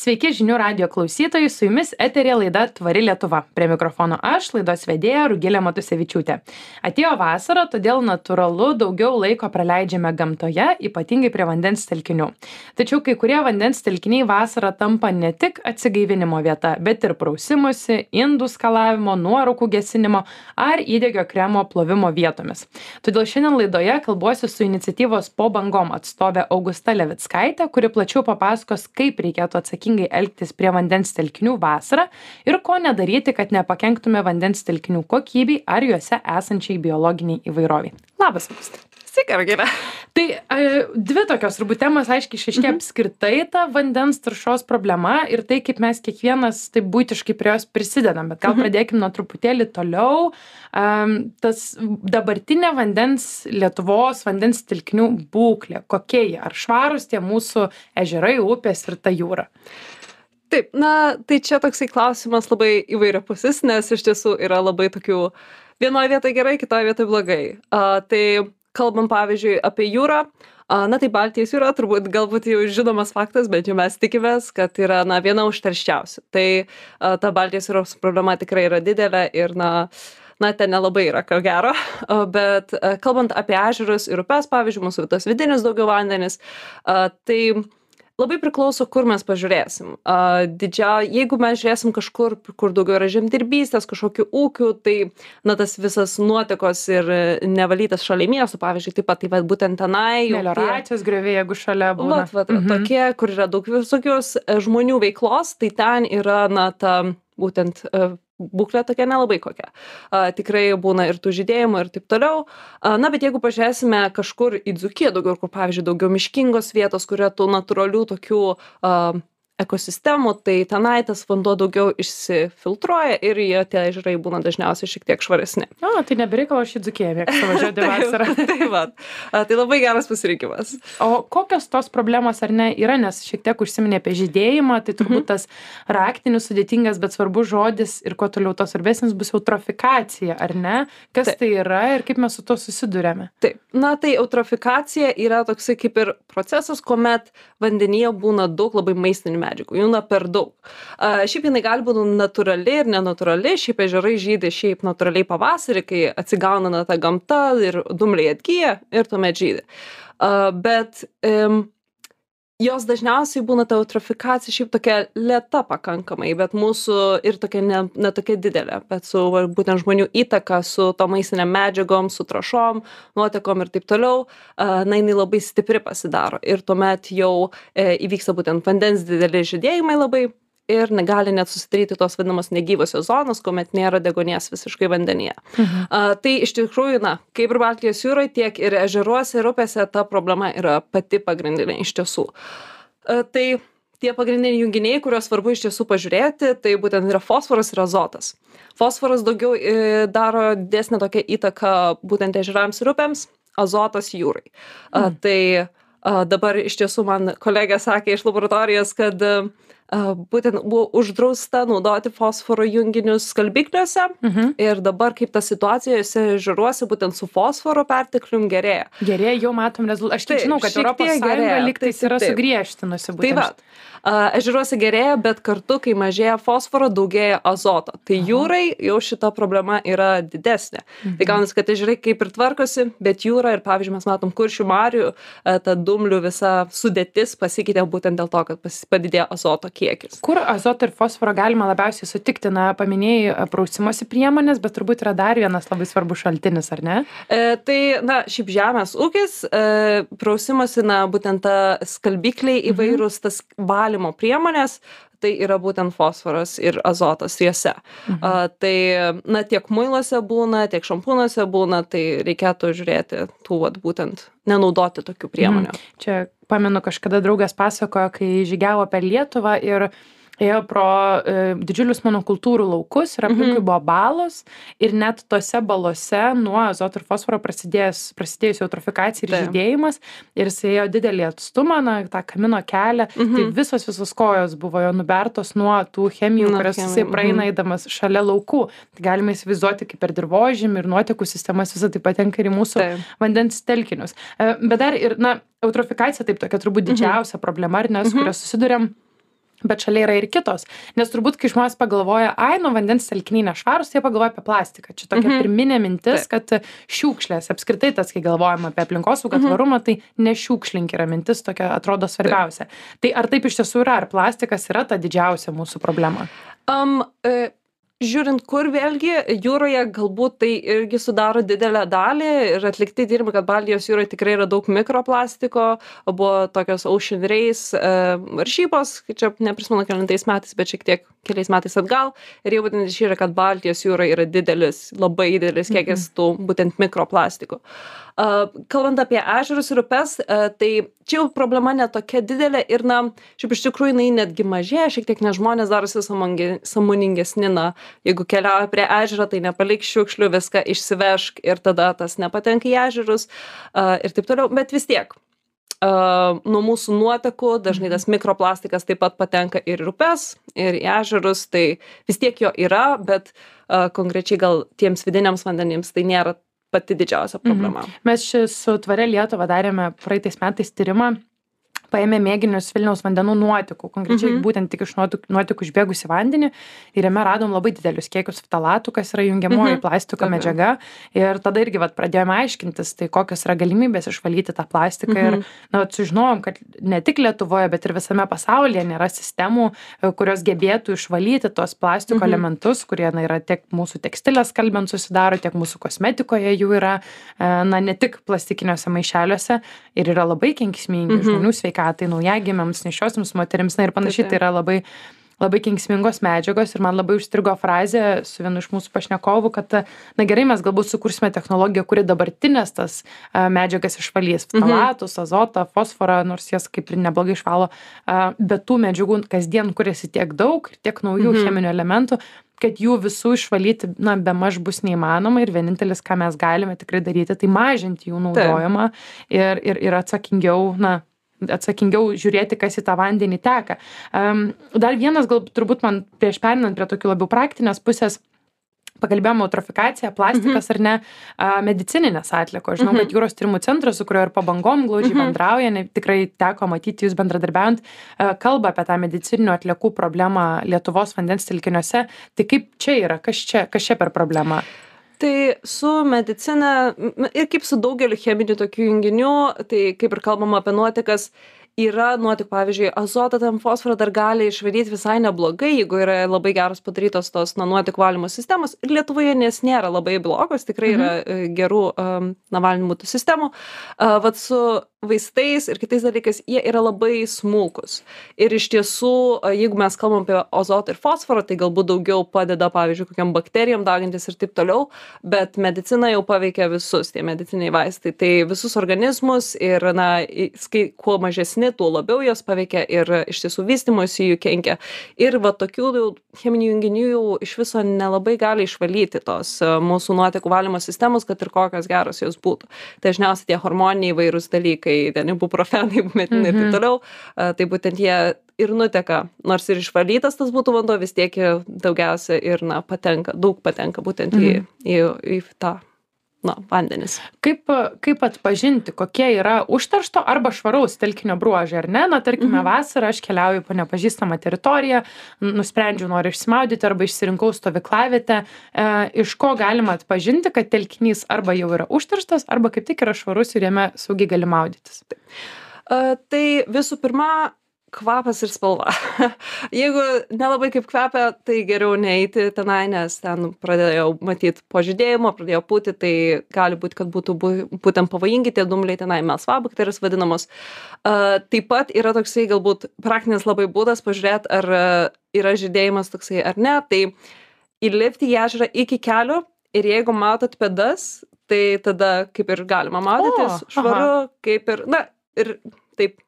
Sveiki žinių radio klausytojai, su jumis eterė laida Tvari Lietuva. Prie mikrofono aš, laidos vedėja Rugilė Matusevičiūtė. Atėjo vasara, todėl natūralu daugiau laiko praleidžiame gamtoje, ypatingai prie vandens telkinių. Tačiau kai kurie vandens telkiniai vasarą tampa ne tik atsigaivinimo vieta, bet ir prausimusi, indų skalavimo, nuorūkų gesinimo ar įdėgio kremo plovimo vietomis. Todėl šiandien laidoje kalbuosiu su iniciatyvos po bangom atstovė Augusta Levitskaitė, kuri plačiau papasakos, kaip reikėtų atsakyti atsakingai elgtis prie vandens telkinių vasarą ir ko nedaryti, kad nepakenktume vandens telkinių kokybei ar juose esančiai biologiniai įvairoviai. Labas, Augusta. Sveiki, Ragina. Tai dvi tokios turbūt temos aiškiai išaiškė mhm. apskritai ta vandens taršos problema ir tai, kaip mes kiekvienas taip būtiškai prie jos prisidedam. Bet gal mhm. pradėkim nuo truputėlį toliau. Um, tas dabartinė vandens, Lietuvos vandens telkinių būklė, kokie jie, ar švarus tie mūsų ežerai, upės ir ta jūra. Taip, na, tai čia toksai klausimas labai įvairiapusis, nes iš tiesų yra labai tokių vienoje vietoje gerai, kitoje vietoje blogai. Uh, tai kalbam pavyzdžiui apie jūrą na tai baltijos jūra turbūt galbūt jau žinomas faktas bent jau mes tikimės kad yra na viena užterščiausių. Tai ta baltijos jūros problema tikrai yra didelė ir na na ten nelabai yra ko gero. Bet kalbant apie ežerus ir upes pavyzdžiui mūsų tas vidinis daugiau vandenis tai labai priklauso kur mes pažiūrėsim a didžia jeigu mes žiūrėsim kažkur kur daugiau yra žemdirbystės kažkokių ūkių tai na tas visas nuotekos ir nevalytas šalia miestų pavyzdžiui taip pat tai vat būtent tenai melioracijos grioviai jeigu šalia būna vat vat mhm. tokie kur yra daug visokios e, žmonių veiklos tai ten yra na ta būtent e, būklė tokia nelabai kokia. A, tikrai būna ir tų žydėjimų ir taip toliau. A, na, bet jeigu pažiūrėsime kažkur į Dzukiją daugiau, kur pavyzdžiui daugiau miškingos vietos, kur yra tų natūralių tokių a, ekosistemų tai tenai tas vanduo daugiau išsifiltruoja ir jie tie ežerai būna dažniausiai šiek tiek švaresni. O, tai nebereikalo aš į Dzukiją mėgstu važiuoti vasarą. tai, va, tai labai geras pasirinkimas. O kokios tos problemos ar ne yra, nes šiek tiek užsiminė apie žydėjimą, tai turbūt mhm. tas raktinis sudėtingas, bet svarbus žodis ir kuo toliau tos svarbesnis bus eutrofikacija, ar ne? Kas Taip. tai yra ir kaip mes su to susidurėme? Taip, na tai eutrofikacija yra toksai kaip ir procesas, kuomet vandenyje būna daug labai maistinių medžiagų medžiagų jų na per daug. A šiaip jinai gali būt natūrali ir nenatūrali šiaip ežerai žydi šiaip natūraliai pavasarį kai atsigauna na ta gamta ir dumbliai atgyja ir tuomet žydi. A bet em jos dažniausiai būna ta eutrofikacija šiaip tokia lėta pakankamai bet mūsų ir tokia ne ne tokia didelė bet su va būtent žmonių įtaka su tom maistinėm medžiagom su trąšom nuotekom ir taip toliau a na jinai labai stipri pasidaro. Ir tuomet jau e įvyksta būtent vandens dideli žydėjimai labai ir gali net susidaryti tos vadinamos negyvosios zonos kuomet nėra deguonies visiškai vandenyje mhm. a tai iš tikrųjų na kaip ir baltijos jūroj tiek ir ežeruose ir upėse ta problema yra pati pagrindinė iš tiesų a tai tie pagrindiniai junginiai kuriuos svarbu iš tiesų pažiūrėti tai būtent yra fosforas ir azotas fosforas daugiau i daro didesnę tokią įtaką būtent ežerams ir upėms azotas jūrai a mhm. tai a dabar iš tiesų man kolegė sakė iš laboratorijos kad būtent buvo uždrausta naudoti fosforo junginius skalbikliuose mhm. ir dabar kaip ta situacija ežeruose būtent su fosforo perteklium gerėja. Gerėja, jau matom rezultatą. Aš tik žinau, kad Europos Sąjunga lygtais yra sugriežtinusi. Tai va, ežeruose gerėja, bet kartu, kai mažėja fosforo, daugėja azoto. Tai Aha. jūrai jau šita problema yra didesnė. Tai mhm. Tai gaunasi, kad ežerai kaip ir tvarkosi, bet jūra ir, pavyzdžiui, mes matom kuršių marių, ta dumblių visa sudėtis pasikeitė būtent dėl to, kad padidėjo azoto kiekis. Kur azotą ir fosforą galima labiausiai sutikti? Na, paminėjai prausimosi priemonės, bet turbūt yra dar vienas labai svarbus šaltinis, ar ne? E, tai, na, šiaip žemės ūkis, e, prausimosi, na, būtent ta skalbikliai mhm. įvairūs, mhm. tas valymo priemonės, tai yra būtent fosforas ir azotas juose. Mhm. A, tai, na, tiek muiluose būna, tiek šampūnuose būna, tai reikėtų žiūrėti tų, vat, būtent nenaudoti tokių priemonių. Mhm. Čia pamenu, kažkada draugas pasakojo, kai žygiavo per Lietuvą ir ėjo pro e, didžiulius monokultūrų laukus ir aplinkui mhm. buvo balos ir net tose balose nuo azoto ir fosforo prasidėjęs prasidėjus eutrofikacija ir žydėjimas ir jis ėjo didelį atstumą na tą kamino kelią tai mhm. tai visos visos kojos buvo jo nubertos nuo tų chemijų kurias jisai praeina mhm. eidamas šalia laukų. Tai galima įsivaizduoti kaip per dirvožemį ir nuotekų sistemas visa tai patenka ir į mūsų vandens telkinius. E, bet dar ir na eutrofikacija taip tokia turbūt didžiausia problema ar ne su kuria susiduriam bet šalia yra ir kitos. Nes turbūt kai žmonės pagalvoja ai nu vandens telkiniai nešvarūs jie pagalvoja apie plastiką. Čia tokia Mhm. pirminė mintis kad šiukšlės apskritai tas kai galvojam apie aplinkosaugą Mhm. tvarumą tai nešiukšlink yra mintis tokia atrodo svarbiausia. Tai ar taip iš tiesų yra ar plastikas yra ta didžiausia mūsų problema? Am, e, žiūrint kur vėlgi jūroje galbūt tai irgi sudaro didelę dalį ir atlikti tyrimai kad baltijos jūroj tikrai yra daug mikroplastiko buvo tokios ocean race varžybos kai čia neprisimenu kelintais metais bet šiek tiek keliais metais atgal. Ir jau būtent išyrė kad baltijos jūroj yra didelis labai didelis kiekis tų būtent mikroplastikų kalbant apie ežerus ir upes a, tai čia jau problema ne tokia didelė ir na šiaip iš tikrųjų jinai netgi mažėja šiek tiek nes žmonės darosi sąmongi sąmoningesni na jeigu keliauja prie ežero tai nepalik šiukšlių viską išsivežk ir tada tas nepatenka į ežerus ir taip toliau. Bet vis tiek a, nuo mūsų nuotekų dažnai tas mikroplastikas taip pat patenka ir į upes ir į ežerus tai vis tiek jo yra bet a, konkrečiai gal tiems vidiniams vandenims tai nėra pati didžiausia problema. Mes čia su tvaria lietuva darėme praeitais metais tyrimą paėmė mėginius vilniaus vandenų nuotekų konkrečiai Mhm. būtent tik iš nuotek nuotekų išbėgusį vandenį ir jame radom labai didelius kiekius ftalatų kas yra jungiamoji Mhm. plastiko Tokia. medžiaga ir tada irgi vat pradėjome aiškintis tai kokios yra galimybės išvalyti tą plastiką ir Mhm. na vat sužinojom kad ne tik lietuvoje bet ir visame pasaulyje nėra sistemų e, kurios gebėtų išvalyti tuos plastiko Mhm. elementus kurie na yra tiek mūsų tekstilės skalbiant susidaro tiek mūsų kosmetikoje jų yra e, na ne tik plastikiniuose maišeliuose ir yra labai kenksmingi Mhm. žmonių sveikatai naujagimiams nėščiosioms moterims na ir panašiai Taip, tai yra labai labai kenksmingos medžiagos ir man labai užstrigo frazė su vienu iš mūsų pašnekovų kad na gerai mes galbūt sukursime technologiją kuri dabartines tas medžiagas išvalys Mhm. ftalatus azotą fosforą nors jas kaip ir neblogai išvalo bet tų medžiagų kasdien kuriasi tiek daug ir tiek naujų Mhm. cheminių elementų kad jų visų išvalyti na bemaž bus neįmanoma ir vienintelis ką mes galime tikrai daryti tai mažinti jų naudojimą ir ir ir atsakingiau na atsakingiau žiūrėti kas į tą vandenį teka. Am, dar vienas gal turbūt man prieš pereinant prie tokių labiau praktinės pusės pakalbėjom eutrofikacija plastikas ar ne a, medicininės atliekos. Žinau Mhm. kad jūros tyrimų centras su kuriuo ir pabangom glaudžiai Mhm. bendrauja ne, tikrai teko matyti jūs bendradarbiaujant a, kalba apie tą medicininių atliekų problemą lietuvos vandens telkiniuose. Tai kaip čia yra? Kas čia kas čia per problema Tai su medicina ir kaip su daugeliu cheminių tokių junginių, tai kaip ir kalbama apie nuotekas, yra nuotekų, pavyzdžiui, azotą, tam fosforą dar gali išvalyti visai neblogai, jeigu yra labai geros padarytos tos na, nuotekų valymo sistemos. Ir Lietuvoje nes nėra labai blogos, tikrai yra e, gerų um, navalymų tų sistemų. Uh, vat su vaistais ir kitais dalykais jie yra labai smulkus. Ir iš tiesų, a, jeigu mes kalbam apie azotą ir fosforą, tai galbūt daugiau padeda, pavyzdžiui, kokiam bakterijom daugintis ir taip toliau, bet medicina jau paveikia visus tie mediciniai vaistai. Tai visus organizmus ir, na, į- skai, kuo mažesni, tuo labiau jos paveikia ir iš tiesų vystimuisi jų kenkia. Ir va tokių jau cheminių junginių jau iš viso nelabai gali išvalyti tos a, mūsų nuotekų valymo sistemos, kad ir kokios geros jos būtų. Dažniausiai tie hormoniniai vairūs dalykai, ten ibuprofenai, metinai ir Mhm. taip toliau, a, tai būtent jie ir nuteka, nors ir išvalytas tas būtų vanduo, vis tiek daugiausia ir, na, patenka, daug patenka būtent į, į, į tą, na, vandenis. kaip kaip atpažinti kokie yra užteršto arba švaraus telkinio bruožai ar ne na tarkime Mhm. vasarą aš keliauju po nepažįstamą teritoriją nusprendžiau noriu išsimaudyti arba išsirinkau stovyklavietę e, iš ko galima atpažinti kad telkinys arba jau yra užterštas arba kaip tik yra švarus ir jame saugiai gali maudytis A, tai visų pirma, kvapas ir spalva. Jeigu nelabai kaip kvepia, tai geriau neiti tenai, nes ten pradėjau matyti po žydėjimo, pradėjo pūti, tai gali būti, kad būtų būtent pavojingi tie dumbliai tenai melsvabakterijos vadinamos. A, Taip pat yra toksai galbūt praktinis labai būdas pažiūrėti, ar a, yra žydėjimas toksai ar ne. Tai įlipti į ežerą iki kelių ir jeigu matot pėdas, tai tada kaip ir galima maudytis, švaru, kaip ir, na, ir taip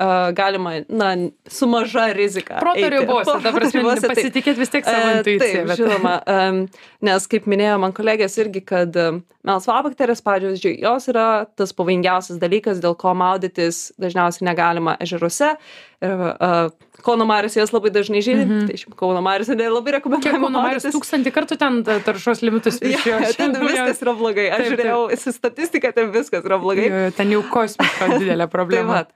a, galima, na, su maža rizika. proto ribose prasme ribose, taip. pasitikėt vis tiek savo intuicija Taip, bet žinoma, em, nes kaip minėjo man kolegės irgi, kad em, melsvabakterės, pavyzdžiui, jos yra tas pavojingiausias dalykas, dėl ko maudytis dažniausiai negalima ežeruose, ir a, Kauno Marius jas labai dažnai žydi, mm -hmm. tai šiaip Kauno Marius Kiek rekomenduoju. Kauno Marius tūkstantį kartų ten ta- taršos limitus viršijo. Ja, ten viskas yra blogai. Aš Taip, taip. žiūrėjau į statistiką, ten viskas yra blogai. Jo, Ten jau kosmiška didelė Tai, problema. vat.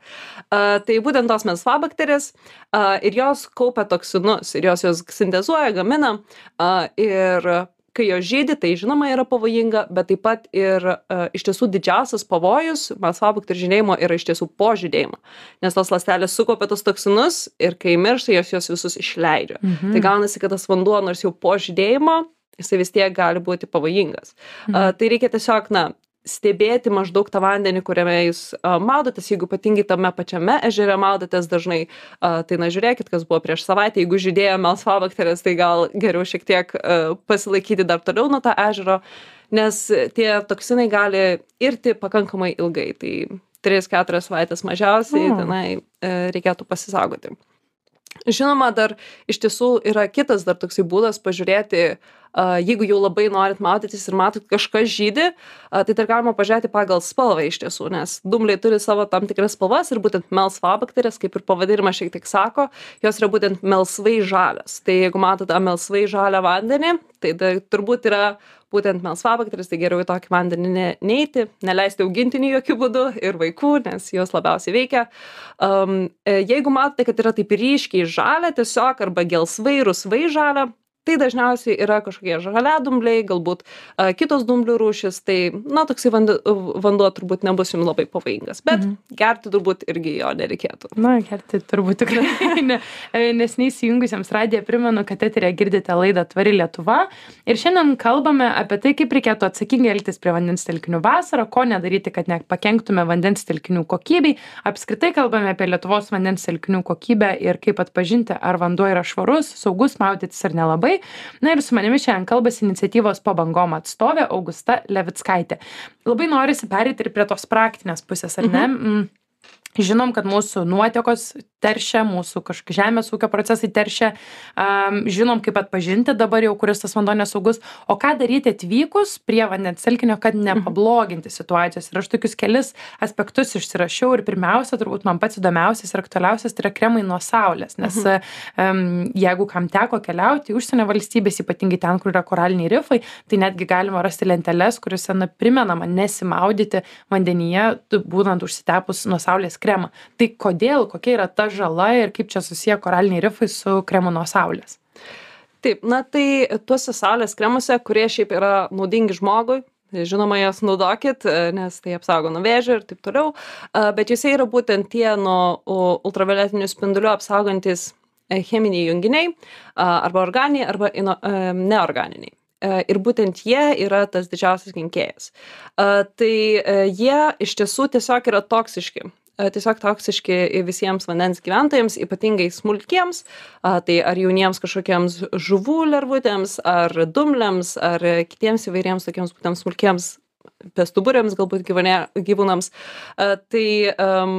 a, tai būtent tos melsvabakterės a, ir jos kaupia toksinus ir jos juos sintezuoja, gamina a, ir kai jos žydi, tai žinoma yra pavojinga, bet taip pat ir a, iš tiesų didžiausias pavojus melsvabakterių žydėjimo yra iš tiesų po žydėjimo, nes tos ląstelės sukaupia tos toksinus ir kai miršta, jos juos visus išleidžia. Mhm. Tai gaunasi, kad tas vanduo, nors jau po žydėjimo, jisai vis tiek gali būti pavojingas. A, tai reikia tiesiog, na, stebėti maždaug tą vandenį, kuriame jūs maudotės, jeigu ypatingai tame pačiame ežere maudotės dažnai, tai na žiūrėkit, kas buvo prieš savaitę, jeigu žydėjo melsvabakterės, tai gal geriau šiek tiek pasilaikyti dar toliau nuo tą ežero, nes tie toksinai gali irti pakankamai ilgai, tai 3-4 savaitės mažiausiai, O. tenai e, reikėtų pasisaugoti. Žinoma, dar iš tiesų yra kitas dar toksai būdas pažiūrėti, a, jeigu jau labai norit maudytis ir matot kažkas žydi, tai dar galima pažiūrėti pagal spalvą iš tiesų, nes dumbliai turi savo tam tikras spalvas ir būtent melsvabakterės, kaip ir pavadinimas šiek tiek sako, jos yra būtent melsvai žalios. Tai jeigu matot tą melsvai žalią vandenį, tai da, turbūt yra būtent melsvabakteris, tai geriau į tokį vandenį ne, neiti, neleisti augintinių jokių būdų ir vaikų, nes jos labiausiai veikia. Um, jeigu matote, kad yra taip ryškiai žalia tiesiog arba gelsvai, rusvai žalia, tai dažniausiai yra kažkokie žaliadumbliai, galbūt a, kitos dumblių rūšis, tai, na, toksai vanduo, vanduo turbūt nebus jums labai pavojingas, bet Mhm. gerti turbūt irgi jo nereikėtų. Na, gerti turbūt tikrai. ne. E, Nesiniai įsijungusiems radiją primenu, kad eterė girdite laidą Tvari Lietuva. Ir šiandien kalbame apie tai, kaip reikėtų atsakingai elgtis prie vandens telkinių vasarą, ko nedaryti, kad nepakenktume vandens telkinių kokybei. Apskritai kalbame apie Lietuvos vandens telkinių kokybę ir kaip atpažinti, ar vanduo yra švarus, saugus maudytis ar nelabai. Na ir su manimi šiandien kalbasi iniciatyvos pabangom atstovė Augusta Levitskaitė. Labai norisi perėti ir prie tos praktinės pusės, ar ne? Mm. Žinom, kad mūsų nuotekos teršia, mūsų kažkokie žemės ūkio procesai teršia, um, žinom, kaip atpažinti dabar jau, kuris tas vanduo nesaugus, o ką daryti atvykus prie vandens telkinio, kad nepabloginti situacijos. Ir aš tokius kelis aspektus išsirašiau ir pirmiausia, turbūt man pats įdomiausias ir aktualiausias tai yra kremai nuo saulės, nes um, jeigu kam teko keliauti į užsienio valstybės, ypatingai ten, kur yra koraliniai rifai, tai netgi galima rasti lenteles, kuriuose na, primenama nesimaudyti vandenyje, būnant užsitepus nuo saulės kremą. Tai kodėl, kokia yra ta žala ir kaip čia susiję koraliniai rifai su kremu nuo saulės? Taip, na tai tuose saulės kremuose, kurie šiaip yra naudingi žmogui, žinoma, jas naudokit, nes tai apsaugo nuo vėžio ir taip toliau, bet juose yra būtent tie nuo ultravioletinių spindulių apsaugantis e, cheminiai junginiai arba organiniai arba ino, e, neorganiniai. E, Ir būtent jie yra tas didžiausias kenkėjas. Tai jie iš tiesų tiesiog yra toksiški. Tiesiog toksiški visiems vandens gyventojams, ypatingai smulkiems, tai ar jauniems kažkokiems žuvų lervutėms, ar dumbliams, ar kitiems įvairiems tokiems būtent smulkiems bestuburiams, galbūt gyvūnė, gyvūnams. Tai um,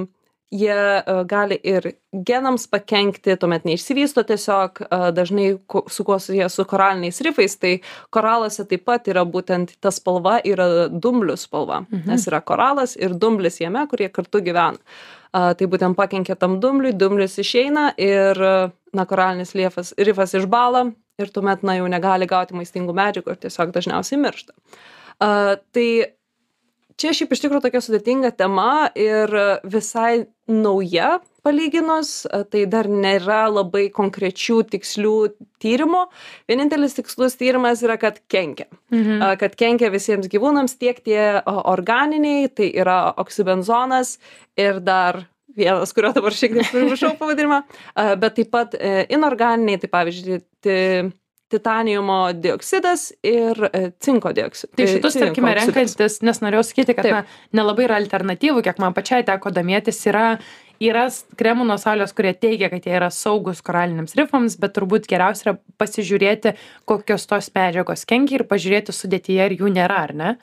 jie a, gali ir genams pakenkti, tuomet neišsivysto tiesiog, a, dažnai su kuo susiję su koraliniais rifais, tai koraluose taip pat yra būtent ta spalva yra dumblių spalva, mhm. nes yra koralas ir dumblis jame, kurie kartu gyvena. A, tai būtent pakenkia tam dumbliui, dumblis išeina ir na, koralinis liefas, rifas išbala ir tuomet na, jau negali gauti maistingų medžiagų ir tiesiog dažniausiai miršta. Tai čia šiaip iš tikrųjų tokia sudėtinga tema ir visai nauja palyginus, tai dar nėra labai konkrečių tikslių tyrimų. Vienintelis tikslus tyrimas yra, kad kenkia. Mhm. Kad kenkia visiems gyvūnams tiek tie organiniai, tai yra oksibenzonas ir dar vienas, kurio dabar šiek tiek primiršau pavadinimą, bet taip pat e, inorganiniai, tai pavyzdžiui, ti, titaniumo dioksidas ir e, cinko dioksidas. Tai šitus, tarkime, renkantis, nes norėjau sakyti, kad Taip. na, nelabai yra alternatyvų, kiek man pačiai teko domėtis, yra, yra kremų nuo saulės, kurie teigia, kad jie yra saugus koraliniams rifams, bet turbūt geriausia yra pasižiūrėti, kokios tos medžiagos kenkia ir pažiūrėti sudėtyje, ar jų nėra, ar ne?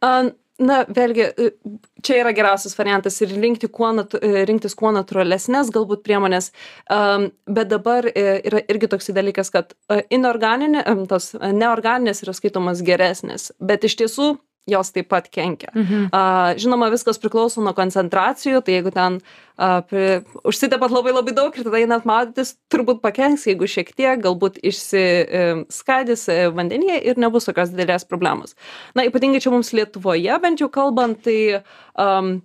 A, Na, vėlgi, e, čia yra geriausias variantas ir rinkti kuo natu, e, rinktis kuo natūralesnės galbūt priemonės, Am, bet dabar e, yra irgi toks dalykas, kad inorganinė, tos neorganinės yra skaitomas geresnės, bet iš tiesų jos taip pat kenkia. Mhm. A, žinoma, viskas priklauso nuo koncentracijų, tai jeigu ten a, pri, užsitepat labai labai daug ir tada einat maudytis, turbūt pakenks, jeigu šiek tiek galbūt išsiskaidys vandenyje ir nebus tokios didelės problemos. Na, ypatingai čia mums Lietuvoje, bent jau kalbant, tai um,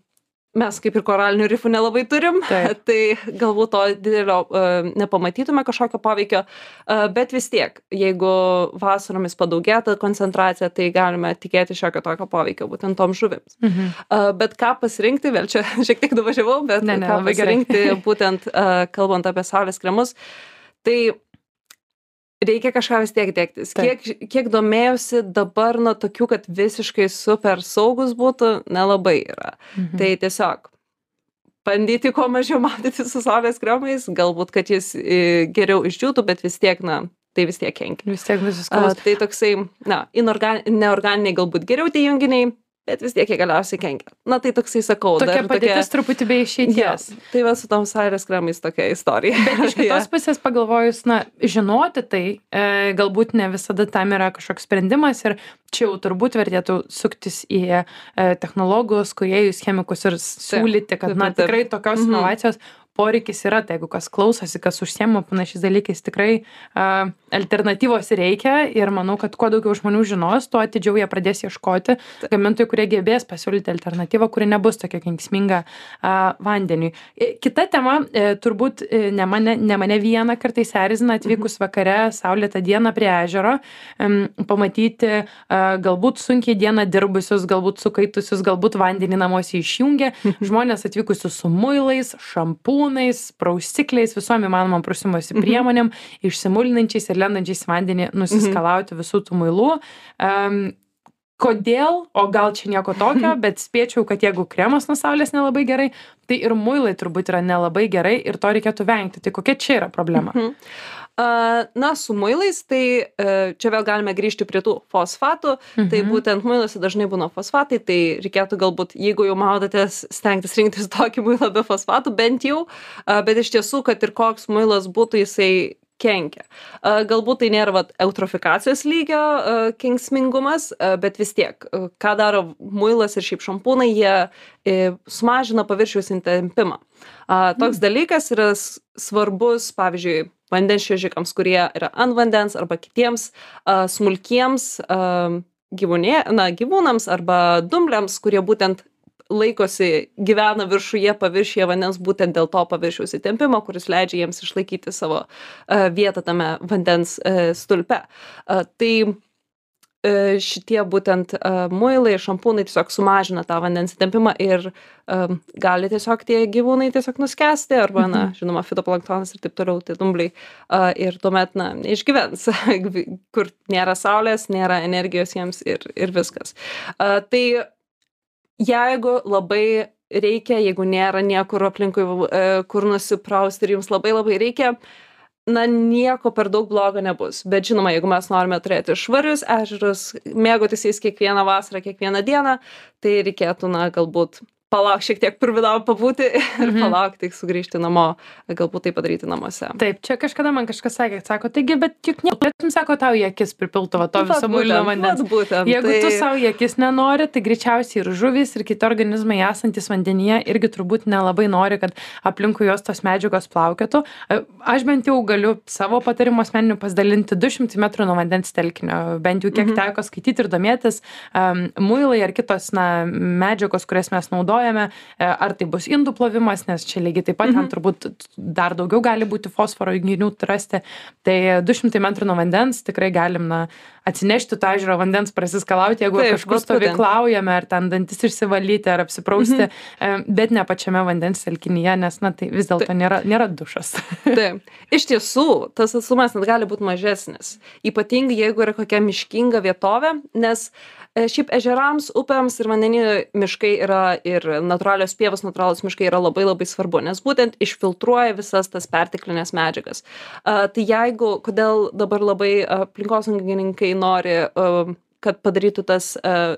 mes kaip ir koralinių rifų nelabai turim, Taip. tai galbūt to didelio uh, nepamatytume kažkokio poveikio, uh, bet vis tiek, jeigu vasaromis padaugėta koncentracija, tai galime tikėti šiokio tokio poveikio būtent tom žuvims. Mhm. Uh, bet ką pasirinkti, vėl čia šiek tiek nuvažiavau, bet Ne, ne, ką labai gerai. pasirinkti būtent kalbant apie saulės kremus, tai reikia kažką vis tiek dėktis. Taip. Kiek, kiek domėjausi dabar nuo tokių, kad visiškai super saugus būtų, nelabai yra. Mhm. Tai tiesiog bandyti kuo mažiau matyti su saulės kremais, galbūt, kad jis e, geriau išdžiūtų, bet vis tiek, na, tai vis tiek kenkia. Vis tiek visus tai toksai, na, inorgan, neorganiniai galbūt geriau tie junginiai, bet vis tiek jie galiausiai kenkia. Na, tai toksai sakau. Tokia dar padėtis truputį be išeities. tai va su tom saulės kremais tokia istorija. Bet iš kitos pusės pagalvojus, na, žinoti tai, e, galbūt ne visada tam yra kažkoks sprendimas ir čia jau turbūt vertėtų suktis į e, technologus, kuriejus, chemikus ir siūlyti, kad, taip, na, taip, taip. tikrai tokios Mhm. inovacijos poreikis yra, tai jeigu kas klausosi, kas užsiema panašiais dalykais, tikrai a, alternatyvos reikia ir manau, kad kuo daugiau žmonių žinos, tuo atidžiau jie pradės ieškoti gamintojų, kurie gebės pasiūlyti alternatyvą, kuri nebus tokia kenksminga a, vandeniui. E, Kita tema, e, turbūt e, ne mane, ne mane vieną kartais erzina atvykus vakare, saulėtą dieną prie ežero, em, pamatyti a, galbūt sunkiai dieną dirbusius, galbūt sukaitusius, galbūt vandenį namuose išjungę, žmonės atvykusius su muilais, šampūnais, prausikliais, visom įmanomom prusimosi priemonėm, išsimulinančiais ir lendančiais į vandenį nusiskalauti visų tų muilų. Um, Kodėl, o gal čia nieko tokio, bet spėčiau, kad jeigu kremas nuo saulės nelabai gerai, tai ir muilai turbūt yra nelabai gerai ir to reikėtų vengti. Tai kokia čia yra problema? Mhm. Na, su muilais, tai e, čia vėl galime grįžti prie tų fosfatų. Mhm. Tai Mhm. būtent muiluose dažnai būna fosfatai, tai reikėtų galbūt, jeigu jau maudotės, stengtis rinktis tokį muilą be fosfatų bent jau, bet iš tiesų, kad ir koks muilas būtų, jisai kenkia. Galbūt tai nėra vat, eutrofikacijos lygio a, bet vis tiek, ką daro muilas ir šiaip šampūnai, jie e, sumažina paviršiaus įtempimą. A, Toks dalykas yra svarbus, pavyzdžiui, vandens šėžikams, kurie yra ant vandens arba kitiems a, smulkiems a, gyvūnė, na, gyvūnams arba dumbliams, kurie būtent laikosi, gyvena viršuje paviršiuje vandens būtent dėl to paviršiaus įtempimo, kuris leidžia jiems išlaikyti savo vietą tame vandens a, stulpe. Tai e, šitie būtent a, muilai, šampūnai tiesiog sumažina tą vandens įtempimą ir a, gali tiesiog tie gyvūnai tiesiog nuskesti arba, na, žinoma, fitoplanktonas ir taip toliau, tai dumbliai a, ir tuomet, na, neišgyvens, kur nėra saulės, nėra energijos jiems ir, ir viskas. A, Tai jeigu labai reikia, jeigu nėra niekur aplinkui, e, kur nusiprausti ir jums labai labai reikia, na, nieko per daug blogo nebus. Bet žinoma, jeigu mes norime turėti švarius ežerus, mėgautis jais kiekvieną vasarą, kiekvieną dieną, tai reikėtų, na, galbūt palauk šiek tiek purvinau pabūti ir Mhm. palaukti, tik sugrįžti namo, galbūt tai padaryti namuose. Taip, čia kažkada man kažkas sakė, sako, taigi, bet juk negalėtum, sako, tau į akis pripiltų va to viso būtent, vandens. būtent, Jeigu tai... tu savo į akis nenori, tai greičiausiai ir žuvis, ir kiti organizmai esantis vandenyje irgi turbūt nelabai nori, kad aplinkui jos tos medžiagos plaukėtų. Aš bent jau galiu savo patarimu asmeniniu pasidalinti 200 metrų nuo vandens telkinio, bent jau kiek Mhm. teko skaityti ir domėtis, um, muilai ar kitos na, medžiagos, kurias mes naudojame, e, ar tai bus indų plovimas, nes čia lygiai taip pat ten Mhm. turbūt dar daugiau gali būti fosforo junginių rasti. Tai 200 metrų nuo vandens tikrai galim na, atsinešti tą ežero vandens, prasiskalauti, jeigu Taip, kažkur stovyklaujame, ar ten dantis išsivalyti, ar apsiprausti, Mhm. e, bet ne pačiame vandens telkinyje, nes na, tai vis dėlto nėra, nėra dušas. Taip. Iš tiesų, tas atstumas net gali būti mažesnis. Ypatingai jeigu yra kokia miškinga vietovė, nes šiaip ežerams, upėms ir vandenynų miškai yra ir natūralios pievos, natūralūs miškai yra labai labai svarbu, nes būtent išfiltruoja visas tas perteklinės medžiagas. A, tai jeigu, kodėl dabar labai aplinkosaugininkai nori kad padarytų tas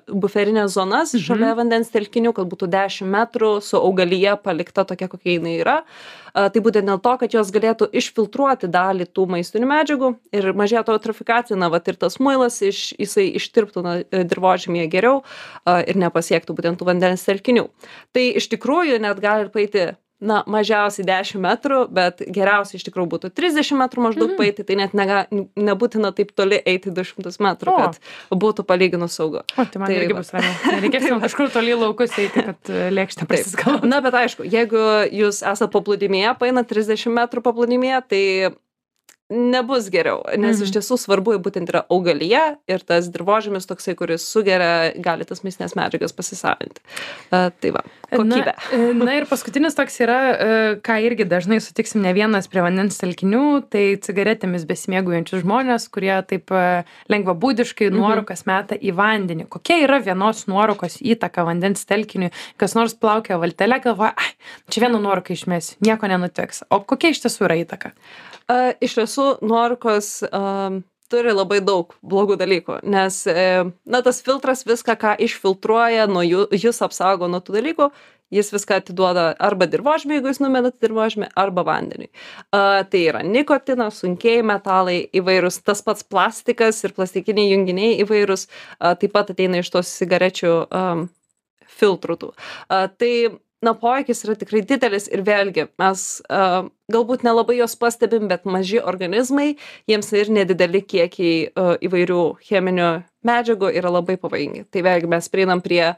buferinės zonas Mhm. šalia vandens telkinių, kad būtų 10 metrų su augalija palikta tokia, kokia jinai yra. Tai būtent dėl to, kad jos galėtų išfiltruoti dalį tų maistinių medžiagų ir mažėtų eutrofikacija, na, va ir tas muilas, iš, jisai ištirptų na, dirbožymėje geriau ir nepasiektų būtent tų vandens telkinių. Tai iš tikrųjų net gali paeiti na mažiausiai dešim metrų bet geriausia iš tikrųjų būtų trisdešim metrų maždaug Mhm. paeiti tai net nega nebūtina taip toli eiti du šimtus metrų kad būtų palyginus saugu O, tai man Tai irgi bus ramiau. Nereikės jau kažkur toli į laukus eiti, kad e, lėkštę prasiskalau. na bet aišku jeigu jūs esat paplūdimyje paeinat trisdešim metrų paplūdimyje tai nebus geriau nes Mhm. iš tiesų svarbu būtent yra augalija ir tas dirvožemis toksai kuris sugeria gali tas maistines medžiagas pasisavinti a, tai va kokybė Na, e, na ir paskutinis toks yra, e, ką irgi dažnai sutiksim ne vienas prie vandens telkinių, tai cigaretėmis besimėgaujančius žmonės, kurie taip e, lengvabūdiškai Mhm. nuorūkas meta į vandenį. Kokia yra vienos nuorūkos įtaka vandens telkiniui? Kas nors plaukia valtelę, galvoja, ai, čia vieną nuorūką išmėsiu, nieko nenutiks. O kokia iš tiesų yra įtaka? A, iš tiesų nuorūkos a, turi labai daug blogų dalykų nes e, na tas filtras viską ką išfiltruoja nuo jų jus apsaugo nuo tų dalykų jis viską atiduoda arba dirvožemiui jeigu jūs numenat į dirvožemį arba vandeniui. A, tai yra nikotinas sunkieji metalai įvairūs tas pats plastikas ir plastikiniai junginiai įvairūs a, taip pat ateina iš tos cigarečių am, filtrų a, tai na poveikis yra tikrai didelis ir vėlgi mes a, galbūt nelabai juos pastebim bet maži organizmai jiems ir nedideli kiekiai a, įvairių cheminių medžiagų yra labai pavojingi. Tai vėlgi mes prieinam prie a,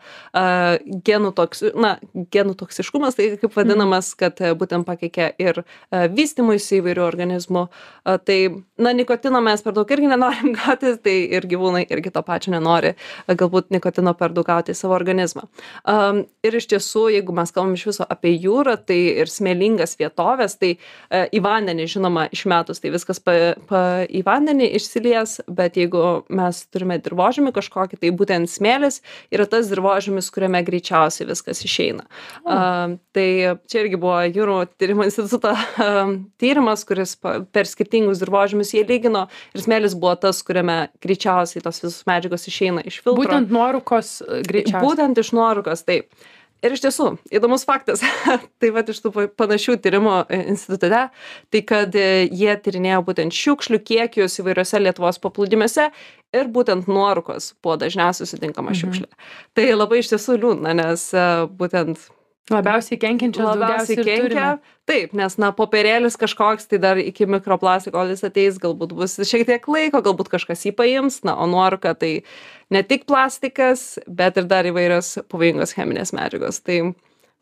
genų toks na genų toksiškumas tai kaip vadinamas kad a, būtent pakeikia ir a, vystymuisi įvairių organizmų. A, tai na nikotino mes per daug irgi nenorim gauti tai ir gyvūnai irgi to pačio nenori a, galbūt nikotino per daug gauti į savo organizmą. Am, ir iš tiesų jeigu mes kalbam iš viso apie jūrą tai ir smėlingas vietoves tai e, į vandenį žinoma išmetus tai viskas pa, pa, į vandenį išsilies bet jeigu mes turime dirvožemį kažkokį tai būtent smėlis yra tas dirvožemis kuriame greičiausiai viskas išeina a, tai čia irgi buvo jūrų tyrimo instituto am, tyrimas kuris per skirtingus dirvožemius jie lygino ir smėlis buvo tas kuriame greičiausiai tos visos medžiagos išeina iš filtro Būtent nuorūkos e, greičiausiai. Būtent iš nuorūkos, taip. Ir iš tiesų, įdomus faktas, tai va iš tų pa- panašių tyrimų e, institute, tai kad e, jie tyrinėjo būtent šiukšlių kiekius įvairiose Lietuvos paplūdimiuose ir būtent nuorūkos buvo dažniausiai sutinkama Mhm. šiukšlė. Tai labai iš tiesų liūdna, nes e, būtent Labiausiai kenkiančios labiausiai kenkia. Taip, nes, na, popierėlis kažkoks, tai dar iki mikroplastiko, jis ateis, galbūt bus šiek tiek laiko, galbūt kažkas jį paims, na, o nuorūka tai ne tik plastikas, bet ir dar įvairios pavojingos cheminės medžiagos. Tai,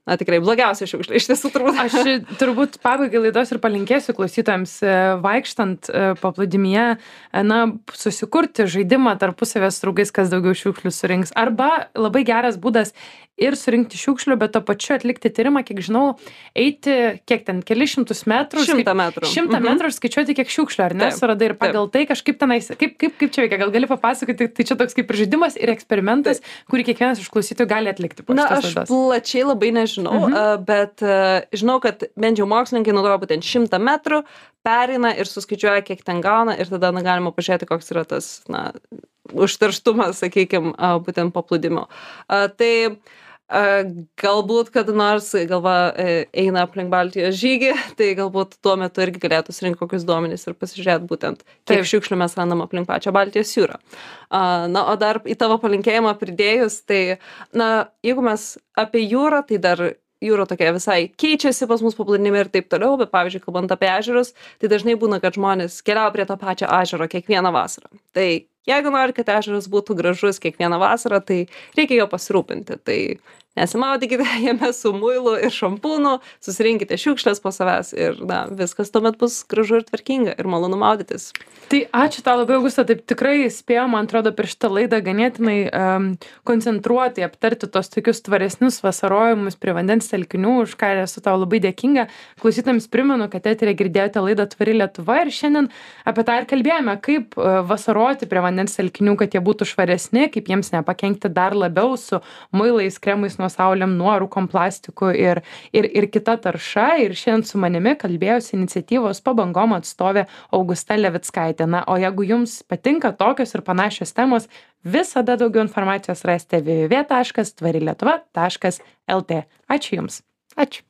na, tikrai blogiausia šiukšlė, iš tiesų turbūt. Aš turbūt pabaigai laidos ir palinkėsiu klausytojams e, vaikštant e, paplūdimyje, e, na, susikurti žaidimą tarpusavės draugais, kas daugiau šiukšlių surinks. Arba labai geras būdas ir surinkti šiukšlių, bet to pačiu atlikti tyrimą, kiek žinau, eiti, kiek ten, kelius šimtus metrų. Šimtą metrų. Šimtą Mhm. metrų ir skaičiuoti, kiek šiukšlių, ar ne, Taip, suradai ir pagal tai kažkaip tenais, kaip, kaip, kaip čia veikia, gal gali papasakoti, tai čia toks kaip ir žaidimas ir eksperimentas, kurį kiekvienas iš klausytojų gali atlikti. Na, aš laidos. plačiai labai nežinau, Mhm. mhm. bet žinau, kad bent jau mokslininkai naudoja būtent šimtą metrų, pereina ir suskaičiuoja, kiek ten gauna ir tada na, galima pažiūrėti, koks yra tas, na, užterštumas, sakykime, būtent paplūdimo. Uh, tai galbūt kada nors galva e, eina aplink Baltijos žygį, tai galbūt tuo metu irgi galėtų surinkti kokius duomenys ir pasižiūrėti būtent, kiek Taip. šiukšlių mes randam aplink pačią Baltijos jūrą. Na, o dar į tavo palinkėjimą pridėjus, tai, na, jeigu mes apie jūrą, tai dar jūra tokia visai keičiasi pas mus paplūdimį ir taip toliau, bet pavyzdžiui, kalbant apie ežerus, tai dažnai būna, kad žmonės keliauja prie to pačio ežero kiekvieną vasarą. Tai jeigu nori, kad ežeras būtų gražus kiekvieną vasarą, tai reikia jo pasirūpinti. Tai nesimaudykite jame su muilu ir šampūnu, susirinkite šiukšlės po savęs ir na, viskas tuomet bus gražu ir tvarkinga ir malonu maudytis. Tai ačiū tau labai, Augusta, taip tikrai spėjau, man atrodo, per šitą laidą ganėtinai um, koncentruotai aptarti tos tokius tvaresnius vasarojimus prie vandens telkinių, už ką esu tau labai dėkinga. Klausytams primenu, kad eterė girdėjote laidą Tvari Lietuva ir šiandien apie tą ir kalbėjome, kaip uh, vasaroti prie vandens telkinių, kad jie būtų švaresni, kaip jiems nepakenkti dar labiau su muilais, kremais nuo saulėm nuorūkom plastikų ir ir ir kita tarša. Ir šiandien su manimi kalbėjosi iniciatyvos pabangom atstovė augusta levickaitė. Na o jeigu jums patinka tokios ir panašios temos visada daugiau informacijos rasite www taškas tvari lietuva taškas lt ačiū jums. Ačiū